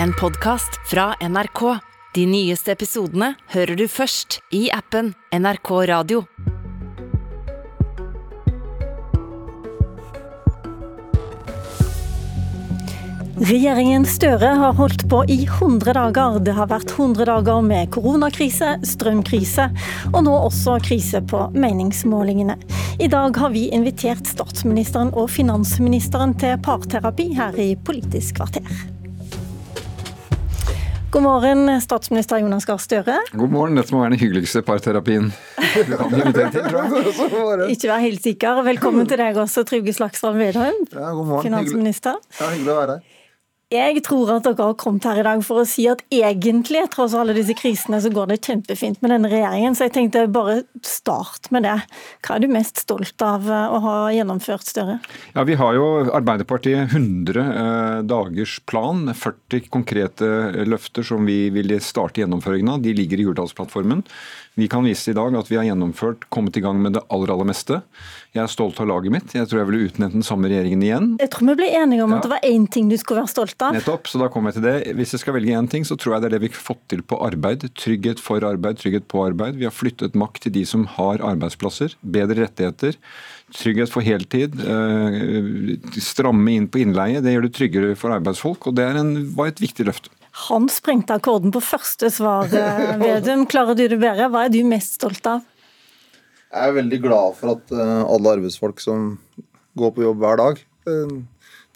en podkast fra NRK. De nyeste episodene hører du først i appen NRK Radio. Regjeringen Støre har holdt på i 100 dager. Det har vært 100 dager med koronakrise, strømkrise og nå også krise på meningsmålingene. I dag har vi invitert statsministeren og finansministeren til parterapi her i Politisk kvarter. God morgen, statsminister Jonas Gahr Støre. God morgen, dette må være den hyggeligste parterapien du kan invitere til, tror. Ikke vær helt sikker. Velkommen til deg også, Trygve Slagsvold Vedum, Ja, god morgen. finansminister. Hyggelig. Ja, hyggelig å være her. Jeg tror at dere har kommet her i dag for å si at egentlig, tross alle disse krisene, så går det kjempefint med denne regjeringen. Så jeg tenkte bare start med det. Hva er du mest stolt av å ha gjennomført, Støre? Ja, Vi har jo Arbeiderpartiet 100 eh, dagers plan, 40 konkrete løfter som vi vil starte gjennomføringen av. De ligger i Hurdalsplattformen. Vi kan vise i dag at vi har gjennomført, kommet i gang med det aller aller meste. Jeg er stolt av laget mitt. Jeg tror jeg ville utnevnt den samme regjeringen igjen. Jeg tror vi ble enige om Ja. at det var én ting du skulle være stolt av. Nettopp, så da kommer jeg til det. Hvis jeg skal velge én ting, så tror jeg det er det vi har fått til på arbeid. Trygghet for arbeid, trygghet på arbeid. Vi har flyttet makt til de som har arbeidsplasser. Bedre rettigheter. Trygghet for heltid. eh, Stramme inn på innleie. Det gjør det tryggere for arbeidsfolk, og det er en, var et viktig løfte. Han sprengte akkorden på første svar, eh, Vedum. Klarer du det bedre? Hva er du mest stolt av? Jeg er veldig glad for at eh, alle arbeidsfolk som går på jobb hver dag, eh,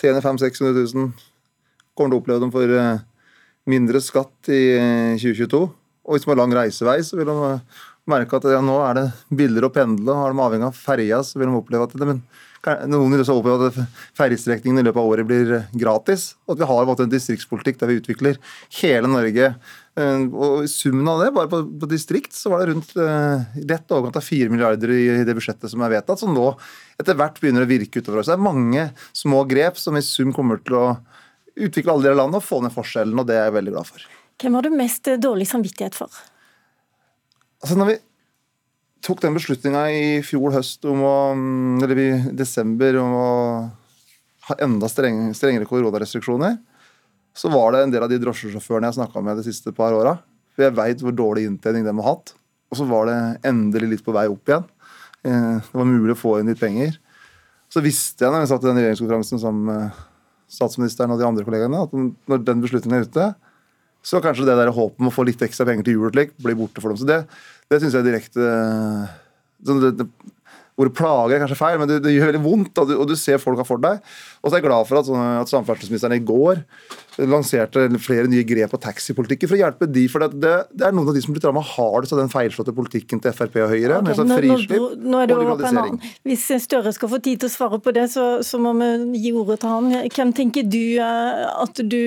tjener 500 000-600 000, kommer til å oppleve dem for mindre skatt i eh, 2022. Og hvis man har lang reisevei, så vil de merke at ja, nå er det billigere å pendle. og Er de avhengig av ferja, så vil de oppleve at det, men, noen vil også oppleve at ferjestrekningene i løpet av året blir eh, gratis. Og at vi har en distriktspolitikk der vi utvikler hele Norge. Eh, Og i summen av det, bare på, på distrikt, så var det rundt eh, rett overkant av 4 milliarder i det budsjettet som er vedtatt, som nå etter hvert begynner å virke utover oss. Det er mange små grep som i sum kommer til å utvikle alle deler av landet og få ned forskjellen, og det er jeg veldig glad for. Hvem har du mest dårlig samvittighet for? Altså når vi tok den beslutninga i fjor høst om å, mm, eller i desember om å ha enda streng, strengere koronarestriksjoner, så var det en del av de drosjesjåførene jeg snakka med de siste par åra. For jeg veit hvor dårlig inntjening de har hatt. Og så var det endelig litt på vei opp igjen. Eh, Det var mulig å få inn litt penger. Så visste jeg når jeg satt i den regjeringskonferansen med statsministeren og de andre kollegaene, at når den beslutningen er ute, så kanskje det der håpet om å få litt ekstra penger til jul blir borte for dem. Så det, det syns jeg direkte sånn det, det, Ordet plager er kanskje feil, men det, det gjør veldig vondt, og du, og du ser folka for deg. Og så er jeg glad for at, at samferdselsministeren i går lanserte flere nye grep på taxipolitikken for å hjelpe de, for det, det, det er noen av de som blir rammet hardest av den feilslåtte politikken til Frp og Høyre, Okay, sånn nå- nå- nå er det og over på en liberalisering. annen. Hvis Støre skal få tid til å svare på det, så, så må vi gi ordet til han. Hvem tenker du eh, at du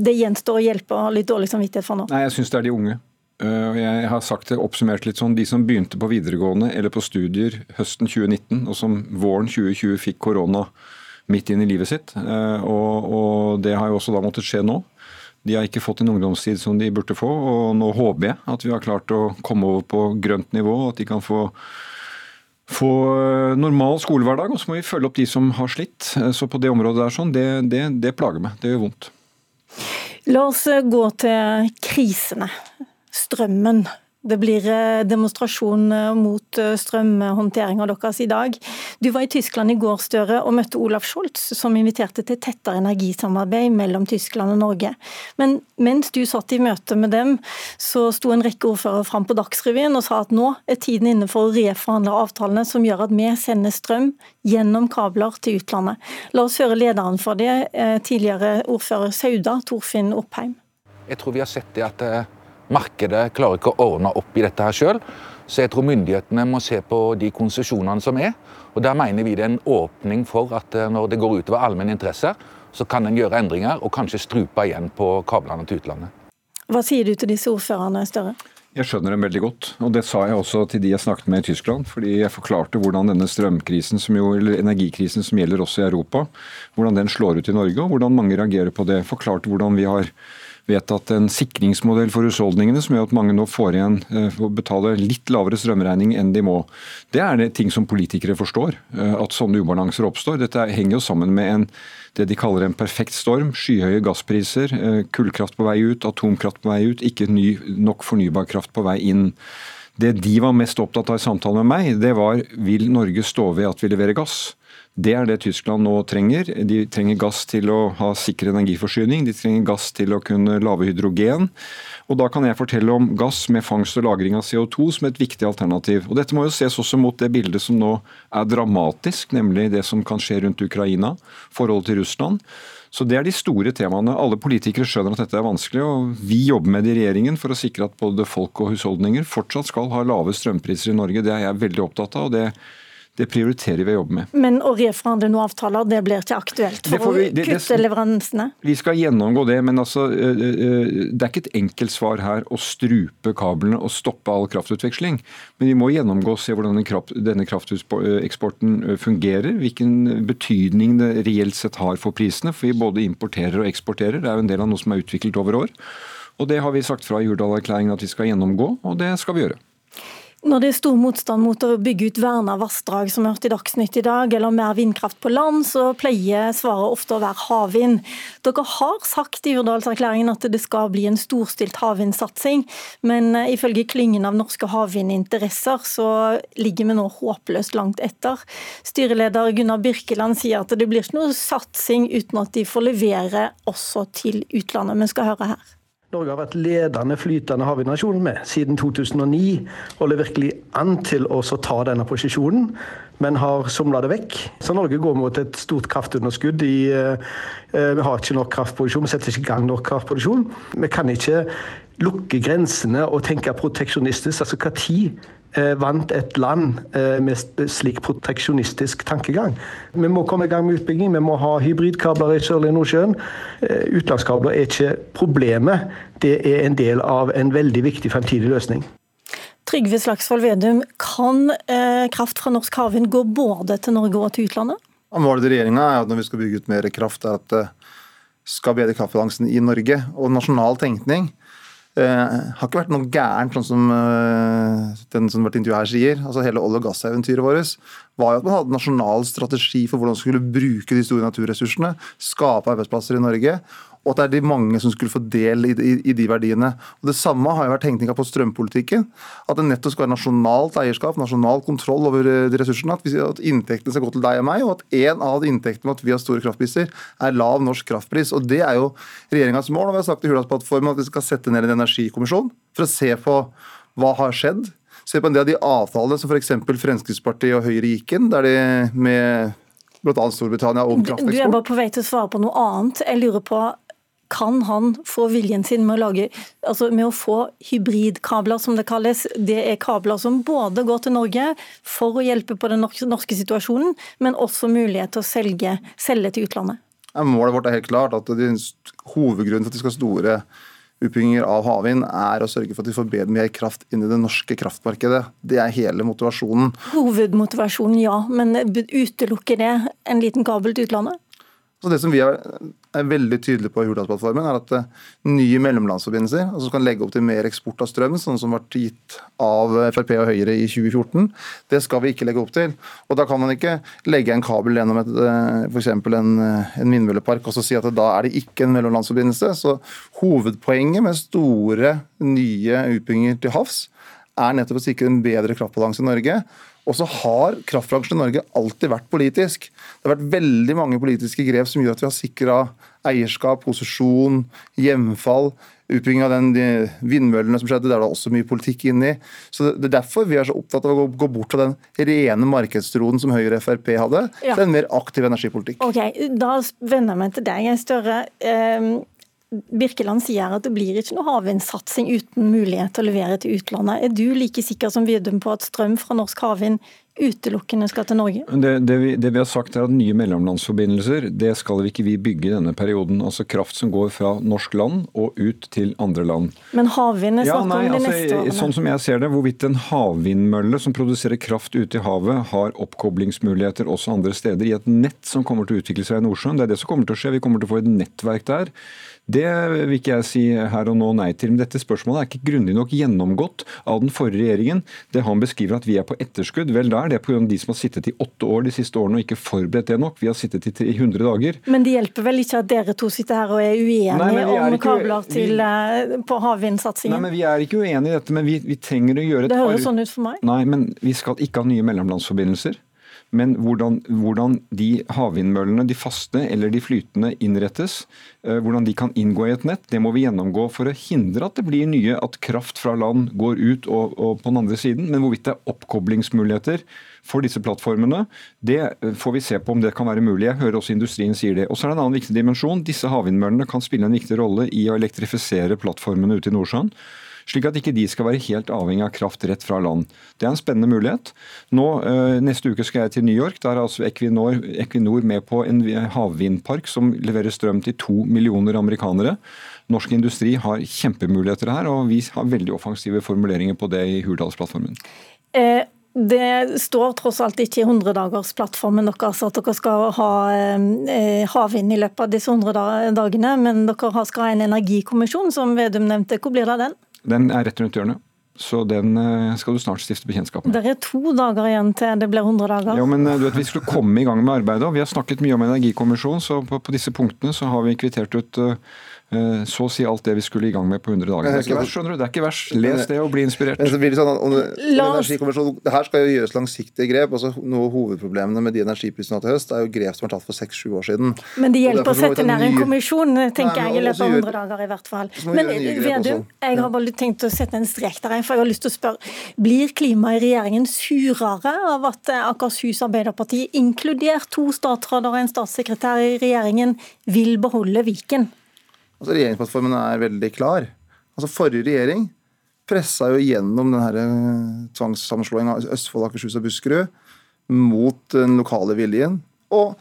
det gjenstår å hjelpe og ha litt dårlig samvittighet for nå? Nei, jeg syns det er de unge. Eh, Jeg har sagt det oppsummert litt sånn, De som begynte på videregående eller på studier høsten 2019, og som våren 2020 fikk korona midt inn i livet sitt. eh, Og, og det har jo også da måttet skje nå. De har ikke fått en ungdomstid som de burde få, og nå håper jeg at vi har klart å komme over på grønt nivå, og at de kan få få eh, normal skolehverdag, og så må vi følge opp de som har slitt. Så på det området der sånn, det, det, det plager meg. Det gjør vondt. La oss gå til krisene. Strømmen. Det blir eh, demonstrasjon eh, mot eh, strømhåndteringa deres i dag. Du var i Tyskland i går Støre, og møtte Olaf Scholz, som inviterte til tettere energisamarbeid mellom Tyskland og Norge. Men mens du satt i møte med dem, så sto en rekke ordførere fram på Dagsrevyen og sa at nå er tiden inne for å reforhandle avtalene som gjør at vi sender strøm gjennom kabler til utlandet. La oss høre lederen for det, tidligere ordfører Sauda, Torfinn Oppheim. Jeg tror vi har sett det at markedet klarer ikke å ordne opp i dette her sjøl. Så jeg tror myndighetene må se på de konsesjonene som er. Og Der mener vi det er en åpning for at eh, når det går utover allmenn interesse, så kan en gjøre endringer og kanskje strupe igjen på kablene til utlandet. Hva sier du til disse ordførerne, Støre? Jeg skjønner dem veldig godt, og det sa jeg også til de jeg snakket med i Tyskland. Fordi jeg forklarte hvordan denne strømkrisen, som jo, eller energikrisen som gjelder også i Europa, hvordan den slår ut i Norge, og hvordan mange reagerer på det. Forklarte hvordan vi har vedtatt en sikringsmodell for husholdningene som gjør at mange nå får igjen for å betale litt lavere strømregning enn de må. Det er det ting som politikere forstår, at sånne ubalanser oppstår. Dette henger jo sammen med en, det de kaller en perfekt storm. Skyhøye gasspriser, kullkraft på vei ut, atomkraft på vei ut, ikke ny, nok fornybar kraft på vei inn. Det de var mest opptatt av i samtalen med meg, det var vil Norge stå ved at vi leverer gass. Det er det Tyskland nå trenger. De trenger gass til å ha sikker energiforsyning. De trenger gass til å kunne lage hydrogen. Og Da kan jeg fortelle om gass med fangst og lagring av CO2 som et viktig alternativ. Og Dette må jo ses også mot det bildet som nå er dramatisk, nemlig det som kan skje rundt Ukraina, forholdet til Russland. Så Det er de store temaene. Alle politikere skjønner at dette er vanskelig, og vi jobber med det i regjeringen for å sikre at både folk og husholdninger fortsatt skal ha lave strømpriser i Norge. Det er jeg veldig opptatt av. og det det prioriterer vi å jobbe med. Men å reforhandle noen avtaler, det blir ikke aktuelt for vi, det, å kutte det, leveransene? Vi skal gjennomgå det, men altså, det er ikke et enkelt svar her å strupe kablene og stoppe all kraftutveksling. Men vi må gjennomgå og se hvordan denne krafteksporten fungerer. Hvilken betydning det reelt sett har for prisene. For vi både importerer og eksporterer. Det er jo en del av noe som er utviklet over år. Og det har vi sagt fra i Hurdal-erklæringen at vi skal gjennomgå, og det skal vi gjøre. Når det er stor motstand mot å bygge ut verna vassdrag, som vi hørte i Dagsnytt i dag, eller mer vindkraft på land, så pleier svaret ofte å være havvind. Dere har sagt i Hurdalserklæringen at det skal bli en storstilt havvindsatsing, men eh, ifølge klyngen av norske havvindinteresser så ligger vi nå håpløst langt etter. Styreleder Gunnar Birkeland sier at det blir ikke noe satsing uten at de får levere også til utlandet. Vi skal høre her. Norge har vært ledende flytende havvindnasjon med siden 2009. Holder virkelig an til å ta denne posisjonen, men har somla det vekk. Så Norge går mot et stort kraftunderskudd. I, uh, vi har ikke nok kraftproduksjon, vi setter ikke i gang nok kraftproduksjon. Vi kan ikke lukke grensene og tenke proteksjonistisk. Altså hva tid Eh, vant et land eh, med slik proteksjonistisk tankegang. Vi må komme i gang med utbygging, vi må ha hybridkabler i Sørlige Nordsjøen. Eh, utenlandskabler er ikke problemet, det er en del av en veldig viktig fremtidig løsning. Trygve Slagsvold Vedum, kan kraft fra norsk havvind gå både til Norge og til utlandet? Målet til regjeringa er at når vi skal bygge ut mer kraft, er at det skal bedre kraftbalansen i Norge. Og nasjonal tenkning Uh, har ikke vært noe gærent, sånn som uh, den som har vært intervjuet her sier. altså Hele olje- og gasseventyret vårt var jo at man hadde nasjonal strategi for hvordan man skulle bruke de store naturressursene, skape arbeidsplasser i Norge og at det er de mange som skulle få del i, i, i de verdiene. Og Det samme har jo vært tenkninga på strømpolitikken. At det nettopp skal være nasjonalt eierskap, nasjonal kontroll over eh, de ressursene. At, vi, at inntektene skal gå til deg og meg, og at en av inntektene med at vi har store kraftpriser, er lav norsk kraftpris. Og Det er jo regjeringas mål. og Vi har sagt i Hurdalsplattformen at vi skal sette ned en energikommisjon for å se på hva har skjedd. Se på en del av de avtalene som f.eks. Fremskrittspartiet og Høyre gikk inn, der de med bl.a. Storbritannia om krafteksport. Du er bare på vei til å svare på noe annet. Jeg lurer på, kan han få viljen sin med å, lage, altså med å få hybridkabler, som det kalles. Det er kabler som både går til Norge for å hjelpe på den norske situasjonen, men også mulighet til å selge, selge til utlandet. Målet vårt er helt klart at Hovedgrunnen til at vi skal ha store utbygginger av havvind, er å sørge for at vi får bedre mer kraft inn i det norske kraftmarkedet. Det er hele motivasjonen. Hovedmotivasjonen, ja. Men utelukker det en liten kabel til utlandet? Så Det som vi er, er veldig tydelige på i Hurdalsplattformen, er at uh, nye mellomlandsforbindelser altså kan legge opp til mer eksport av strøm, sånn som ble gitt av Frp og Høyre i 2014, det skal vi ikke legge opp til. Og Da kan man ikke legge en kabel gjennom et, uh, for en, en vindmøllepark og så si at da er det ikke en mellomlandsforbindelse. Så Hovedpoenget med store, nye utbygginger til havs er nettopp å sikre en bedre kraftbalanse i Norge. Og så har kraftbransjen i Norge alltid vært politisk. Det har vært veldig mange politiske grep som gjør at vi har sikra eierskap, posisjon, hjemfall. Utbygging av den, de vindmøllene som skjedde, der det er også mye politikk inni. Så Det er derfor vi er så opptatt av å gå bort fra den rene markedstroen som Høyre og Frp hadde, ja. til en mer aktiv energipolitikk. Ok, Da vender jeg meg til deg, Støre. Um Birkeland sier at det blir ikke noe havvindsatsing uten mulighet til å levere til utlandet. Er du like sikker som Vedum på at strøm fra norsk havvind utelukkende skal til Norge? Det, det, vi, det, vi, har sagt er at Nye mellomlandsforbindelser det skal vi ikke vi bygge i denne perioden. Altså kraft som går fra norsk land og ut til andre land. Men havvind er snakk ja, om de altså, neste årene? Sånn som jeg ser det, Hvorvidt en havvindmølle som produserer kraft ute i havet, har oppkoblingsmuligheter også andre steder i et nett som kommer til å utvikle seg i Nordsjøen. Det er det som kommer til å skje. Vi kommer til å få et nettverk der det vil ikke jeg si her og nå nei til. Men dette spørsmålet er ikke grundig nok gjennomgått av den forrige regjeringen. Det han beskriver at vi er på etterskudd, vel da er det pga. de som har sittet i åtte år de siste årene og ikke forberedt det nok. Vi har sittet i 100 dager. Men det hjelper vel ikke at dere to sitter her og er uenige nei, er om kabler til, vi, eh, på havvindsatsingen? Nei, men Vi er ikke uenige i dette, men vi, vi trenger å gjøre et Det høres sånn ut for meg. Nei, men vi skal ikke ha nye mellomlandsforbindelser. Men hvordan, hvordan, de havvindmøllene, de faste eller de flytende, innrettes, eh, hvordan de kan inngå i et nett, det må vi gjennomgå for å hindre at det blir nye, at kraft fra land går ut og, og på den andre siden. Men hvorvidt det er oppkoblingsmuligheter for disse plattformene, det eh, får vi se på om det kan være mulig. Jeg hører også industrien sier det. Og så er det en annen viktig dimensjon. Disse havvindmøllene kan spille en viktig rolle i å elektrifisere plattformene ute i Nordsjøen slik at ikke de skal være helt avhengig av kraft rett fra land. Det er en spennende mulighet. Nå, eh, Neste uke skal jeg til New York. Der er altså Equinor, Equinor med på en havvindpark som leverer strøm til to millioner amerikanere. Norsk industri har kjempemuligheter her, og vi har veldig offensive formuleringer på det i Hurdalsplattformen. Eh. Det står tross alt ikke i 100-dagersplattformen deres at dere skal ha eh, havvind i løpet av disse 100 dagene, men dere skal ha en energikommisjon, som Vedum nevnte. Hvor blir det av den? Den er rett rundt hjørnet. Så den eh, skal du snart stifte bekjentskap med. Det er to dager igjen til det blir 100 dager. Ja, men eh, du vet, Vi skulle komme i gang med arbeidet. og Vi har snakket mye om energikommisjon, så på, på disse punktene så har vi kvittert ut uh, så å si alt det vi skulle i gang med på 100 dager. Det er ikke verst, skjønner du. Det er ikke verst. Les det og bli inspirert. Men så blir det sånn om, om det her skal jo gjøres langsiktige grep. altså Noe av hovedproblemene med de energiprisene til høst er jo grep som er tatt for seks-sju år siden. Men det hjelper å sette ned en kommisjon, tenker jeg, i løpet av 100 dager i hvert fall. Men Vedum, jeg har bare tenkt å sette en strek der, for jeg har lyst til å spørre. Blir klimaet i regjeringen surere av at Akershus Arbeiderparti, inkludert to statsråder og en statssekretær i regjeringen, vil beholde Viken? Altså Regjeringsplattformen er veldig klar. Altså Forrige regjering pressa jo gjennom denne eh, tvangssammenslåinga av Østfold, Akershus og Buskerud mot den lokale viljen. Og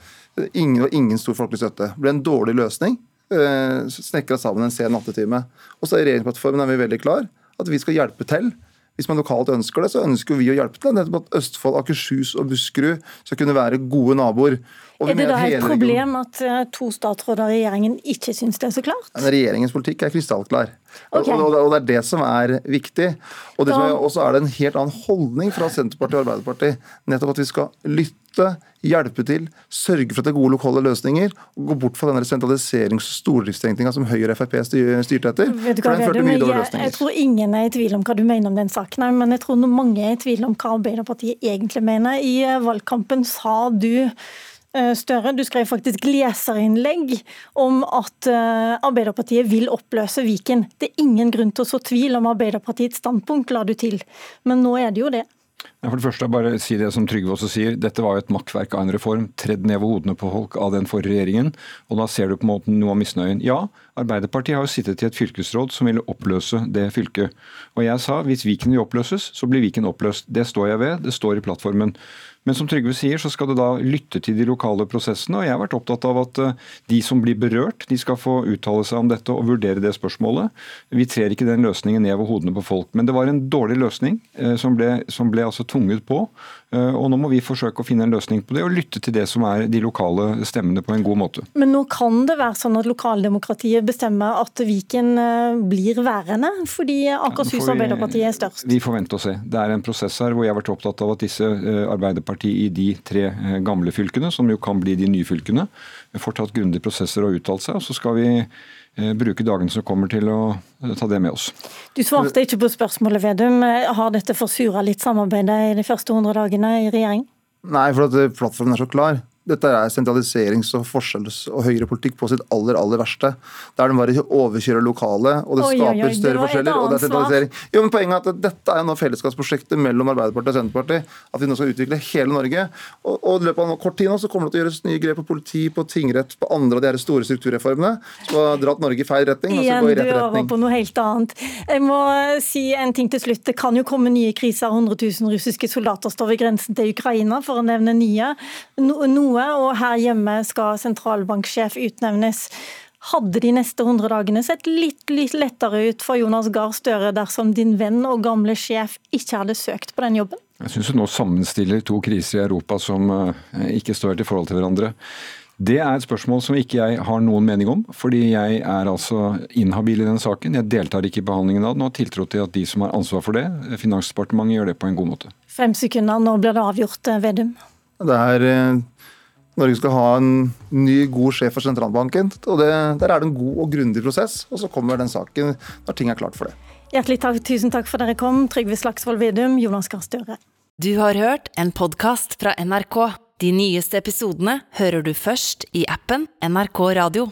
ingen, og ingen stor folkelig støtte. Det ble en dårlig løsning. Eh, Snekra sammen en sen nattetime. Og så i regjeringsplattformen er vi veldig klar at vi skal hjelpe til. Hvis man lokalt ønsker det, så ønsker vi å hjelpe til. Nettopp at Østfold, Akershus og Buskerud skal kunne være gode naboer er det da et problem at eh, to statsråder i regjeringen ikke syns det er så klart? Men regjeringens politikk er krystallklar. Okay. Og, og, det er det som er viktig. Og det er, også er det en helt annen holdning fra Senterpartiet og Arbeiderpartiet. Nettopp at vi skal lytte, hjelpe til, sørge for at det er gode lokale løsninger. Og gå bort fra den sentraliserings- og stordriftstenkninga som Høyre og Frp styrte etter. Vet du hva, for den jeg, jeg, tror ingen er i tvil om hva du mener om den saken, men jeg tror mange er i tvil om hva Arbeiderpartiet egentlig mener. I eh, valgkampen sa du Støre, du skrev faktisk leserinnlegg om at eh, Arbeiderpartiet vil oppløse Viken. Det er ingen grunn til å så tvil om Arbeiderpartiets standpunkt, la du til. Men nå er det jo det. For det første bare si det som Trygve også sier. Dette var jo et makkverk av en reform. Tredd ned over hodene på folk av den forrige regjeringen. Og da ser du på en måte noe av misnøyen. Ja, Arbeiderpartiet har jo sittet i et fylkesråd som ville oppløse det fylket. Og jeg sa hvis Viken vil oppløses, så blir Viken oppløst. Det står jeg ved. Det står i plattformen. Men som Trygve sier, så skal det da lytte til de lokale prosessene. Og jeg har vært opptatt av at eh, de som blir berørt, de skal få uttale seg om dette og vurdere det spørsmålet. Vi trer ikke den løsningen ned over hodene på folk. Men det var en dårlig løsning eh, som ble, som ble altså tvunget på. Eh, og nå må vi forsøke å finne en løsning på det, og lytte til det som er de lokale stemmene på en god måte. Men nå kan det være sånn at lokaldemokratiet bestemmer at Viken blir værende, fordi Akershus ja, Arbeiderparti er størst? Vi får vente og se. Det er en prosess her hvor jeg har vært opptatt av at disse Arbeiderpartiet Arbeiderpartiet i de tre eh, gamle fylkene, som jo kan bli de nye fylkene, får tatt grundige prosesser og uttalt seg. og Så skal vi eh, bruke dagene som kommer til å eh, ta det med oss. Du svarte ikke på spørsmålet, Vedum. Har dette forsura litt samarbeidet i de første 100 dagene i regjering? Nei, for at plattformen er så klar. Dette er sentraliserings- og forskjells- og høyrepolitikk på sitt aller aller verste. Der de bare overkjører lokale, og det Oi, skaper oi, oi, større det forskjeller. og det er sentralisering. Jo, men Poenget er at dette er nå fellesskapsprosjektet mellom Arbeiderpartiet og Senterpartiet. At vi nå skal utvikle hele Norge. Og, og i løpet av kort tid nå så kommer det til å gjøres nye grep på politi, på tingrett, på andre av de her store strukturreformene som har dratt Norge i feil retning. og så Igjen, gå i du rett er over på noe helt annet. Jeg må si en ting til slutt. Det kan jo komme nye kriser. 100 000 russiske soldater står ved grensen til Ukraina, for å nevne nye. No noe, og her hjemme skal sentralbanksjef utnevnes. Hadde de neste 100 dagene sett litt, litt lettere ut for Jonas Gahr Støre dersom din venn og gamle sjef ikke hadde søkt på den jobben? Jeg syns du nå sammenstiller to kriser i Europa som eh, ikke står helt i forhold til hverandre. Det er et spørsmål som ikke jeg har noen mening om, fordi jeg er altså inhabil i den saken. Jeg deltar ikke i behandlingen av den og har tiltro til at de som har ansvar for det, Finansdepartementet, gjør det på en god måte. Fem sekunder, nå blir det avgjort, eh, Vedum? Det er eh, Norge skal ha en ny, god sjef for sentralbanken. og det, Der er det en god og grundig prosess, og så kommer den saken når ting er klart for det. Hjertelig takk, tusen takk for dere kom. Trygve Slagsvold Vedum, Jonas Gahr Støre. Du har hørt en podkast fra NRK. De nyeste episodene hører du først i appen NRK Radio.